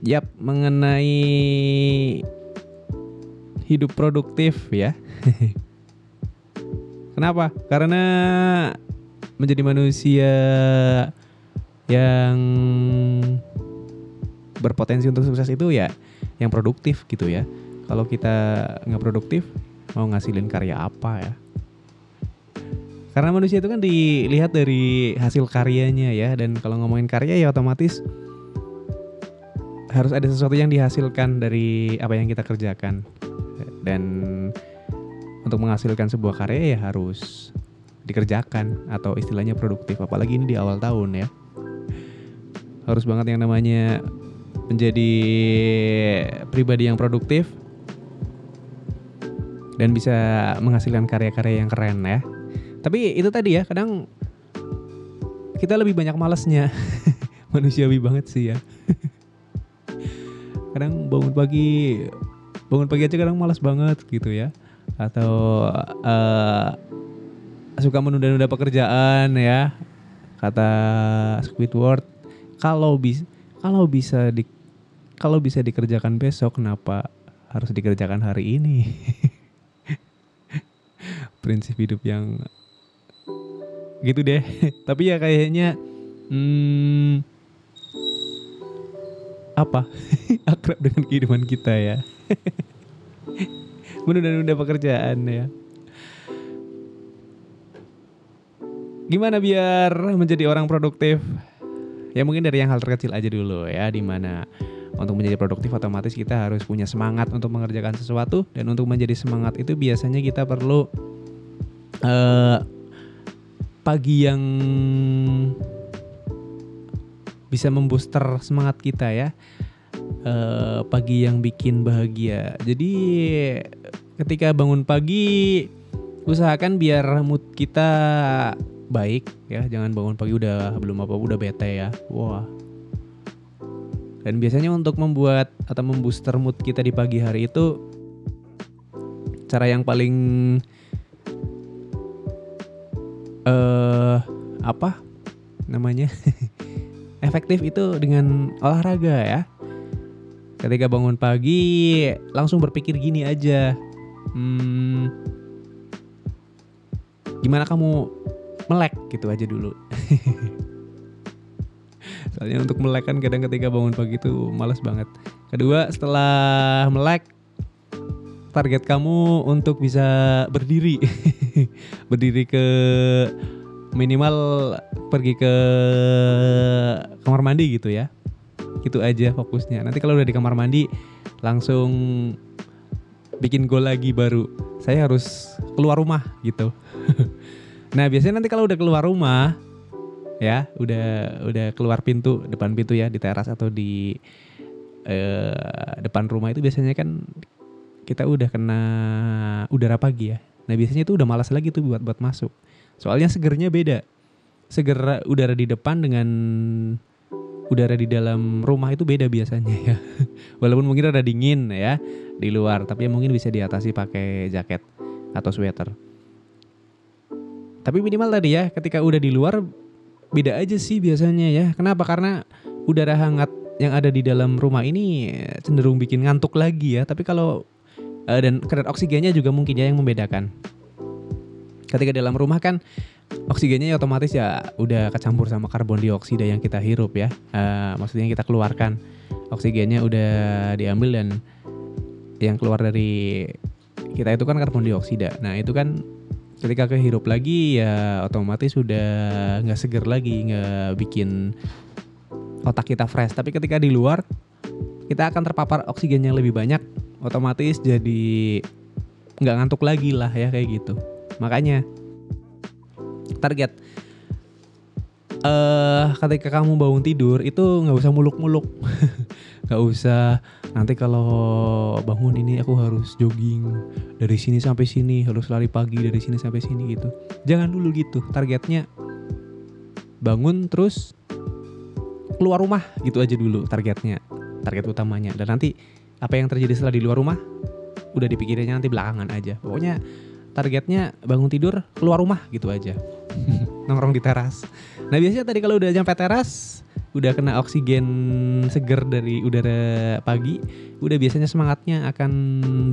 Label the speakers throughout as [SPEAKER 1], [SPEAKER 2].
[SPEAKER 1] Yap, mengenai hidup produktif ya. Kenapa? Karena menjadi manusia yang berpotensi untuk sukses itu ya yang produktif gitu ya. Kalau kita nggak produktif, mau ngasilin karya apa ya? Karena manusia itu kan dilihat dari hasil karyanya ya, dan kalau ngomongin karya ya otomatis harus ada sesuatu yang dihasilkan dari apa yang kita kerjakan. Dan untuk menghasilkan sebuah karya ya harus dikerjakan atau istilahnya produktif, apalagi ini di awal tahun ya. Harus banget yang namanya menjadi pribadi yang produktif dan bisa menghasilkan karya-karya yang keren ya. Tapi itu tadi ya, kadang kita lebih banyak malesnya. Manusiawi banget sih ya. kadang bangun pagi, bangun pagi aja kadang malas banget gitu ya. Atau uh, suka menunda-nunda pekerjaan ya. Kata Squidward, kalau bisa kalau bisa di kalau bisa dikerjakan besok kenapa harus dikerjakan hari ini? Prinsip hidup yang gitu deh. Tapi ya kayaknya hmm, apa akrab dengan kehidupan kita ya. Menunda-nunda pekerjaan ya. Gimana biar menjadi orang produktif? Ya mungkin dari yang hal terkecil aja dulu ya, di mana untuk menjadi produktif otomatis kita harus punya semangat untuk mengerjakan sesuatu dan untuk menjadi semangat itu biasanya kita perlu uh, pagi yang bisa membooster semangat kita ya uh, pagi yang bikin bahagia. Jadi ketika bangun pagi usahakan biar mood kita baik ya. Jangan bangun pagi udah belum apa udah bete ya. Wah. Dan biasanya untuk membuat atau membooster mood kita di pagi hari itu cara yang paling uh, apa namanya efektif itu dengan olahraga ya. Ketika bangun pagi langsung berpikir gini aja, hmm, gimana kamu melek gitu aja dulu. Soalnya untuk melek kan kadang ketika bangun pagi itu malas banget. Kedua setelah melek target kamu untuk bisa berdiri berdiri ke minimal pergi ke kamar mandi gitu ya itu aja fokusnya nanti kalau udah di kamar mandi langsung bikin gol lagi baru saya harus keluar rumah gitu nah biasanya nanti kalau udah keluar rumah ya udah udah keluar pintu depan pintu ya di teras atau di eh, depan rumah itu biasanya kan kita udah kena udara pagi ya. Nah biasanya itu udah malas lagi tuh buat buat masuk. Soalnya segernya beda. Seger udara di depan dengan udara di dalam rumah itu beda biasanya ya. Walaupun mungkin ada dingin ya di luar, tapi mungkin bisa diatasi pakai jaket atau sweater. Tapi minimal tadi ya, ketika udah di luar beda aja sih biasanya ya. Kenapa? Karena udara hangat yang ada di dalam rumah ini cenderung bikin ngantuk lagi ya. Tapi kalau uh, dan kadar oksigennya juga mungkin ya yang membedakan. Ketika dalam rumah kan oksigennya ya otomatis ya udah kecampur sama karbon dioksida yang kita hirup ya. Uh, maksudnya kita keluarkan oksigennya udah diambil dan yang keluar dari kita itu kan karbon dioksida. Nah itu kan ketika kehirup lagi ya otomatis udah nggak seger lagi, nggak bikin otak kita fresh. Tapi ketika di luar kita akan terpapar oksigen yang lebih banyak otomatis jadi nggak ngantuk lagi lah ya kayak gitu makanya target. Eh uh, ketika kamu bangun tidur itu nggak usah muluk-muluk. Nggak usah nanti kalau bangun ini aku harus jogging dari sini sampai sini harus lari pagi dari sini sampai sini gitu. Jangan dulu gitu targetnya bangun terus keluar rumah gitu aja dulu targetnya target utamanya. Dan nanti apa yang terjadi setelah di luar rumah udah dipikirinnya nanti belakangan aja. Pokoknya targetnya bangun tidur keluar rumah gitu aja nongkrong di teras nah biasanya tadi kalau udah sampai teras udah kena oksigen seger dari udara pagi, udah biasanya semangatnya akan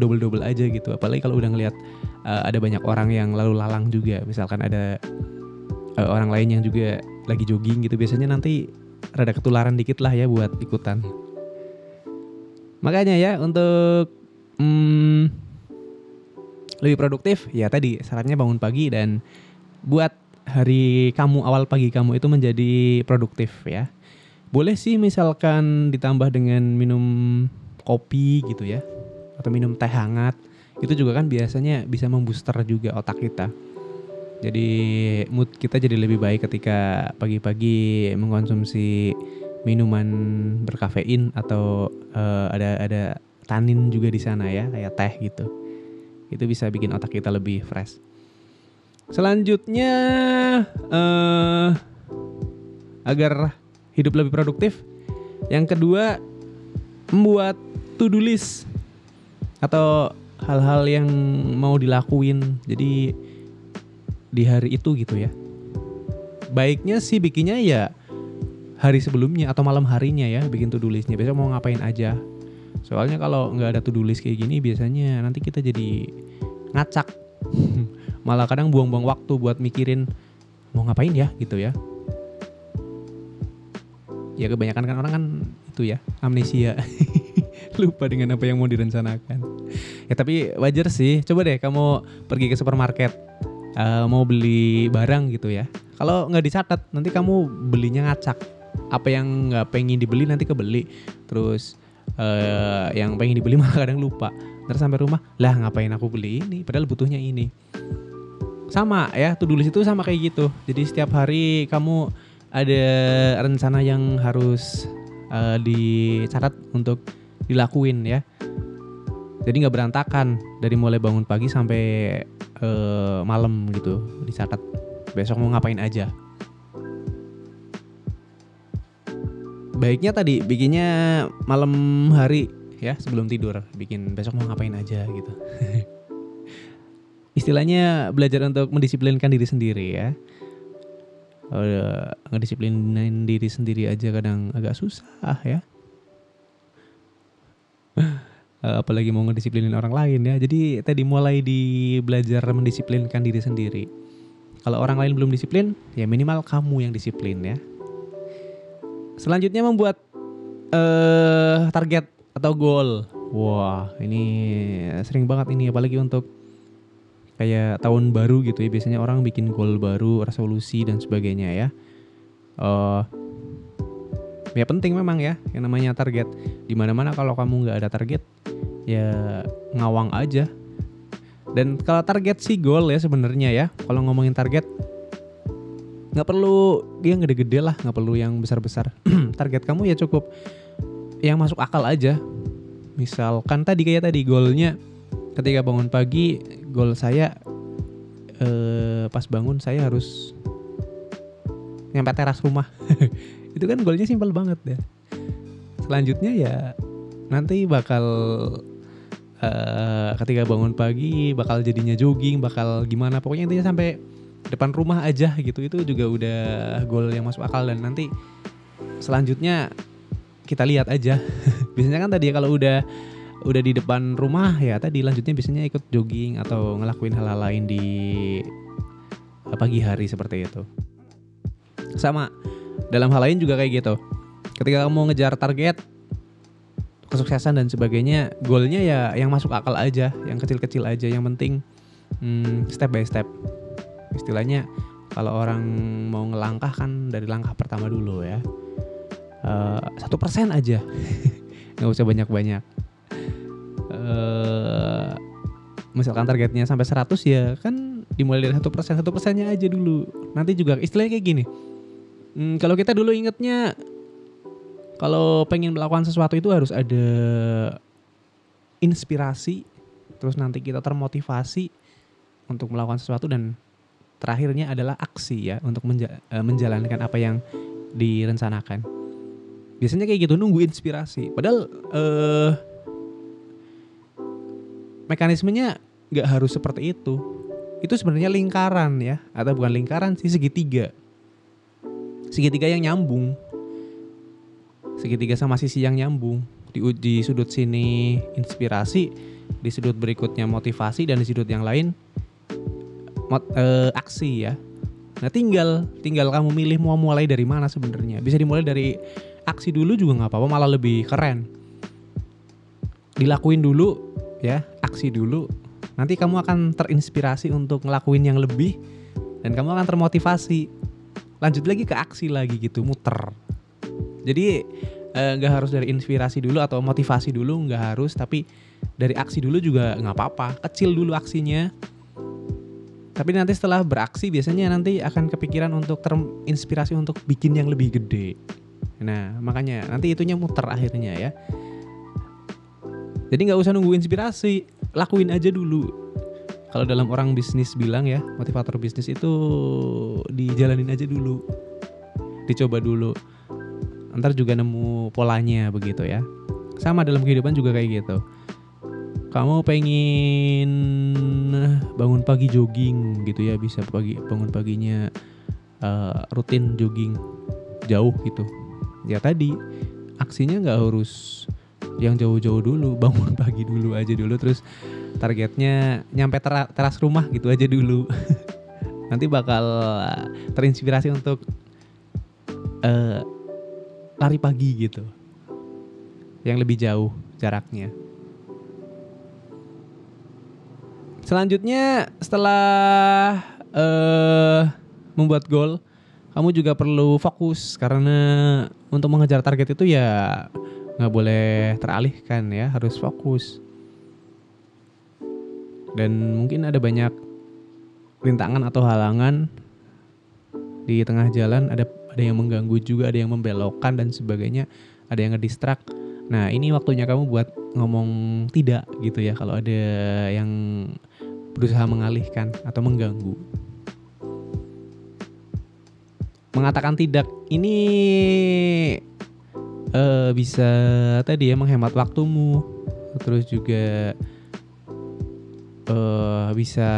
[SPEAKER 1] double-double aja gitu. Apalagi kalau udah ngelihat uh, ada banyak orang yang lalu lalang juga, misalkan ada uh, orang lain yang juga lagi jogging gitu, biasanya nanti rada ketularan dikit lah ya buat ikutan. Makanya ya untuk hmm, lebih produktif, ya tadi sarannya bangun pagi dan buat hari kamu awal pagi kamu itu menjadi produktif ya. Boleh sih misalkan ditambah dengan minum kopi gitu ya atau minum teh hangat itu juga kan biasanya bisa membooster juga otak kita. Jadi mood kita jadi lebih baik ketika pagi-pagi mengkonsumsi minuman berkafein atau uh, ada ada tanin juga di sana ya kayak teh gitu itu bisa bikin otak kita lebih fresh selanjutnya uh, agar hidup lebih produktif. Yang kedua, membuat to-do list atau hal-hal yang mau dilakuin. Jadi di hari itu gitu ya. Baiknya sih bikinnya ya hari sebelumnya atau malam harinya ya bikin to-do listnya. Besok mau ngapain aja. Soalnya kalau nggak ada to-do list kayak gini biasanya nanti kita jadi ngacak. Malah kadang buang-buang waktu buat mikirin mau ngapain ya? gitu ya. Ya kebanyakan kan orang kan itu ya amnesia. Lupa dengan apa yang mau direncanakan. Ya tapi wajar sih. Coba deh kamu pergi ke supermarket uh, mau beli barang gitu ya. Kalau nggak dicatat nanti kamu belinya ngacak. Apa yang nggak pengen dibeli nanti kebeli. Terus uh, yang pengen dibeli malah kadang lupa terus sampai rumah lah ngapain aku beli ini padahal butuhnya ini sama ya tuh list itu sama kayak gitu jadi setiap hari kamu ada rencana yang harus uh, dicatat untuk dilakuin ya. Jadi nggak berantakan dari mulai bangun pagi sampai uh, malam gitu dicatat. Besok mau ngapain aja. Baiknya tadi bikinnya malam hari ya sebelum tidur. Bikin besok mau ngapain aja gitu. Istilahnya belajar untuk mendisiplinkan diri sendiri ya. Uh, ngedisiplinin diri sendiri aja kadang agak susah ya. Uh, apalagi mau ngedisiplinin orang lain ya. Jadi tadi mulai di belajar mendisiplinkan diri sendiri. Kalau orang lain belum disiplin ya minimal kamu yang disiplin ya selanjutnya membuat uh, target atau goal. Wah ini sering banget ini apalagi untuk kayak tahun baru gitu ya. Biasanya orang bikin goal baru resolusi dan sebagainya ya. Uh, ya penting memang ya yang namanya target. Di mana-mana kalau kamu nggak ada target ya ngawang aja. Dan kalau target sih goal ya sebenarnya ya. Kalau ngomongin target nggak perlu dia gede-gede lah nggak perlu yang besar-besar. Target kamu ya cukup. Yang masuk akal aja. Misalkan tadi kayak tadi goalnya ketika bangun pagi goal saya eh, pas bangun saya harus nyampe teras rumah. Itu kan goalnya simpel banget ya selanjutnya ya nanti bakal uh, ketika bangun pagi bakal jadinya jogging bakal gimana. Pokoknya intinya sampai depan rumah aja gitu itu juga udah goal yang masuk akal dan nanti selanjutnya kita lihat aja biasanya kan tadi kalau udah udah di depan rumah ya tadi lanjutnya biasanya ikut jogging atau ngelakuin hal-hal lain di eh, pagi hari seperti itu. Sama dalam hal lain juga kayak gitu. Ketika kamu ngejar target kesuksesan dan sebagainya, goalnya ya yang masuk akal aja, yang kecil-kecil aja, yang penting hmm, step by step. Istilahnya kalau orang mau ngelangkah kan dari langkah pertama dulu ya. Eh, satu uh, persen aja, nggak usah banyak-banyak. Uh, misalkan targetnya sampai 100 ya kan dimulai dari satu persen satu persennya aja dulu. Nanti juga istilahnya kayak gini. Hmm, kalau kita dulu ingetnya kalau pengen melakukan sesuatu itu harus ada inspirasi terus nanti kita termotivasi untuk melakukan sesuatu dan terakhirnya adalah aksi ya untuk menja eh, menjalankan apa yang direncanakan biasanya kayak gitu nunggu inspirasi padahal uh, mekanismenya nggak harus seperti itu. Itu sebenarnya lingkaran ya, atau bukan lingkaran sih segitiga. Segitiga yang nyambung. segitiga sama sisi yang nyambung di, di sudut sini inspirasi di sudut berikutnya motivasi dan di sudut yang lain mot, eh, aksi ya. Nah tinggal tinggal kamu milih mau mulai dari mana sebenarnya. Bisa dimulai dari aksi dulu juga nggak apa-apa malah lebih keren. Dilakuin dulu ya aksi dulu. Nanti kamu akan terinspirasi untuk ngelakuin yang lebih dan kamu akan termotivasi. Lanjut lagi ke aksi lagi gitu muter. Jadi eh, nggak eh, harus dari inspirasi dulu atau motivasi dulu nggak harus. Tapi dari aksi dulu juga nggak apa-apa. Kecil dulu aksinya tapi nanti setelah beraksi biasanya nanti akan kepikiran untuk terinspirasi untuk bikin yang lebih gede. Nah makanya nanti itunya muter akhirnya ya. Jadi nggak usah nunggu inspirasi lakuin aja dulu. Kalau dalam orang bisnis bilang ya motivator bisnis itu dijalanin aja dulu. Dicoba dulu. Ntar juga nemu polanya begitu ya. Sama dalam kehidupan juga kayak gitu. Kamu pengen bangun pagi jogging gitu ya bisa pagi bangun paginya uh, rutin jogging jauh gitu. Ya tadi aksinya nggak harus yang jauh-jauh dulu bangun pagi dulu aja dulu terus targetnya nyampe ter teras rumah gitu aja dulu. Nanti bakal terinspirasi untuk uh, lari pagi gitu yang lebih jauh jaraknya selanjutnya setelah uh, membuat goal kamu juga perlu fokus karena untuk mengejar target itu ya nggak boleh teralihkan ya harus fokus. Dan mungkin ada banyak rintangan atau halangan di tengah jalan ada ada yang mengganggu juga ada yang membelokkan dan sebagainya ada yang ngedistrak nah ini waktunya kamu buat ngomong tidak gitu ya kalau ada yang berusaha mengalihkan atau mengganggu. Mengatakan tidak ini uh, bisa tadi ya menghemat waktumu. Terus juga uh, bisa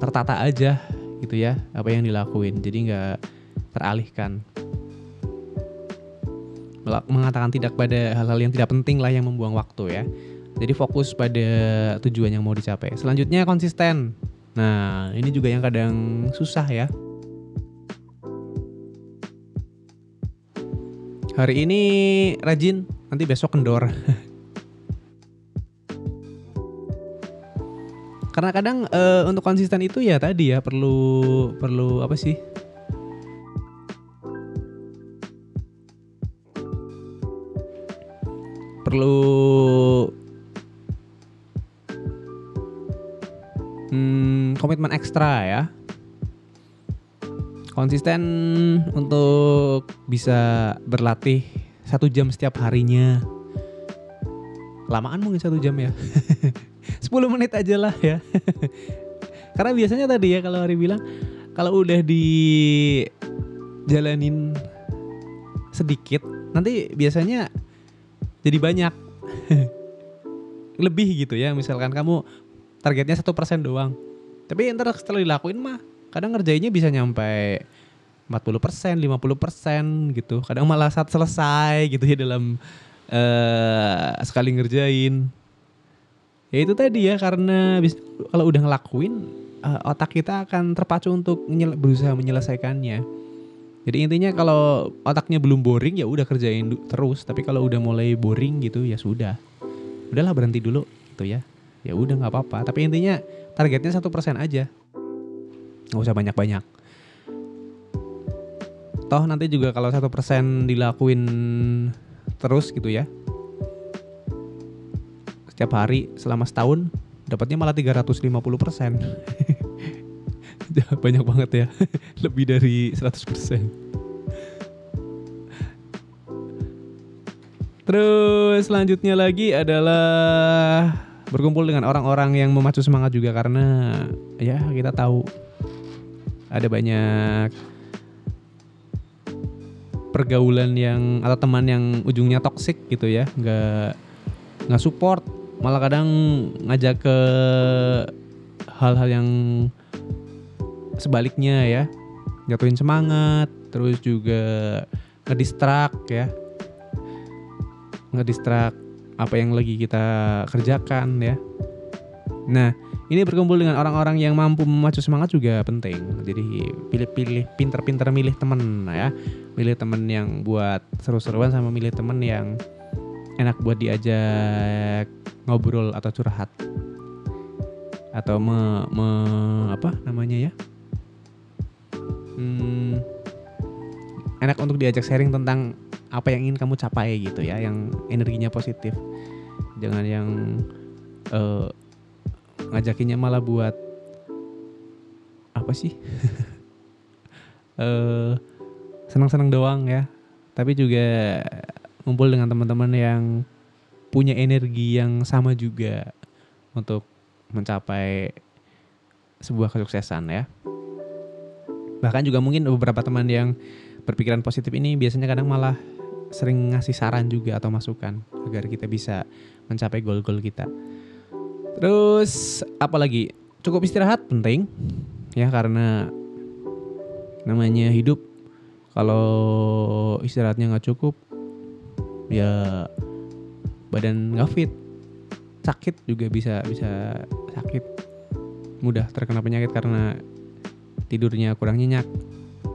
[SPEAKER 1] tertata aja gitu ya apa yang dilakuin. Jadi nggak teralihkan. Mengatakan tidak pada hal-hal yang tidak penting lah yang membuang waktu ya jadi fokus pada tujuan yang mau dicapai selanjutnya konsisten nah ini juga yang kadang susah ya Hari ini rajin, nanti besok kendor. Karena kadang uh, untuk konsisten itu ya tadi ya perlu perlu apa sih? Perlu ekstra ya. Konsisten untuk bisa berlatih satu jam setiap harinya. Lamaan mungkin satu jam ya. 10 menit aja lah ya. Karena biasanya tadi ya kalau hari bilang kalau udah dijalanin sedikit nanti biasanya jadi banyak. Lebih gitu ya misalkan kamu targetnya satu persen doang tapi ntar setelah dilakuin mah kadang ngerjainnya bisa nyampe 40%, 50% gitu. Kadang malah saat selesai gitu ya dalam uh, sekali ngerjain. Ya itu tadi ya karena kalau udah ngelakuin uh, otak kita akan terpacu untuk menyel berusaha menyelesaikannya. Jadi intinya kalau otaknya belum boring ya udah kerjain terus, tapi kalau udah mulai boring gitu ya sudah. Udahlah berhenti dulu gitu ya. Ya udah nggak apa-apa, tapi intinya targetnya satu persen aja. Nggak usah banyak-banyak. Toh nanti juga kalau satu persen dilakuin terus gitu ya. Setiap hari selama setahun dapatnya malah 350 persen. Banyak banget ya. Lebih dari 100 persen. Terus selanjutnya lagi adalah berkumpul dengan orang-orang yang memacu semangat juga karena ya kita tahu ada banyak pergaulan yang atau teman yang ujungnya toksik gitu ya nggak nggak support malah kadang ngajak ke hal-hal yang sebaliknya ya. Jatuhin semangat terus juga ngedistrak ya. Ngedistrak apa yang lagi kita kerjakan ya. Nah, ini berkumpul dengan orang-orang yang mampu memacu semangat juga penting. Jadi pilih-pilih pinter-pinter milih temen ya. Milih temen yang buat seru-seruan sama milih temen yang enak buat diajak ngobrol atau curhat. Atau me, me apa namanya ya? Hmm, enak untuk diajak sharing tentang apa yang ingin kamu capai gitu ya, yang energinya positif. Jangan yang uh, ngajakinnya malah buat apa sih? uh, senang-senang doang ya. Tapi juga ngumpul dengan teman-teman yang punya energi yang sama juga untuk mencapai sebuah kesuksesan ya. Bahkan juga mungkin beberapa teman yang berpikiran positif ini biasanya kadang malah sering ngasih saran juga atau masukan agar kita bisa mencapai goal-goal kita. Terus apalagi? Cukup istirahat? Penting. Ya karena namanya hidup. Kalau istirahatnya nggak cukup ya badan nggak fit. Sakit juga bisa bisa sakit. Mudah terkena penyakit karena tidurnya kurang nyenyak.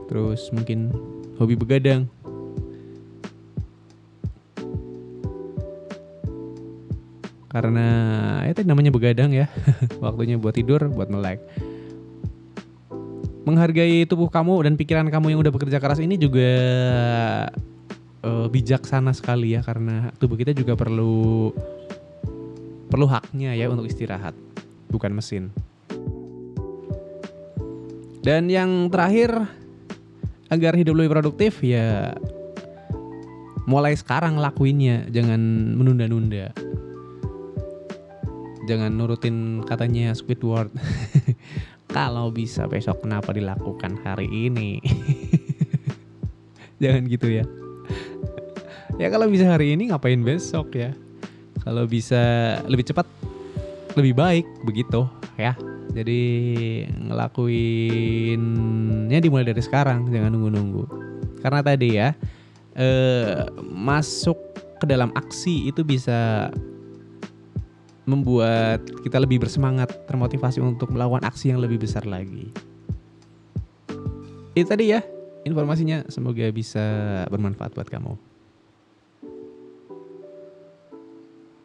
[SPEAKER 1] Terus mungkin hobi begadang. Karena ya tadi namanya begadang ya. Waktunya buat tidur buat melek. Menghargai tubuh kamu dan pikiran kamu yang udah bekerja keras ini juga uh, bijaksana sekali ya. Karena tubuh kita juga perlu perlu haknya ya untuk istirahat bukan mesin. Dan yang terakhir agar hidup lebih produktif ya mulai sekarang lakuinnya. Jangan menunda-nunda. Jangan nurutin katanya Squidward. Kalau bisa besok kenapa dilakukan hari ini? Jangan gitu ya. Ya kalau bisa hari ini ngapain besok ya? Kalau bisa lebih cepat lebih baik begitu ya jadi ngelakuinnya dimulai dari sekarang jangan nunggu-nunggu karena tadi ya eh, masuk ke dalam aksi itu bisa membuat kita lebih bersemangat, termotivasi untuk melakukan aksi yang lebih besar lagi. Itu tadi ya informasinya, semoga bisa bermanfaat buat kamu.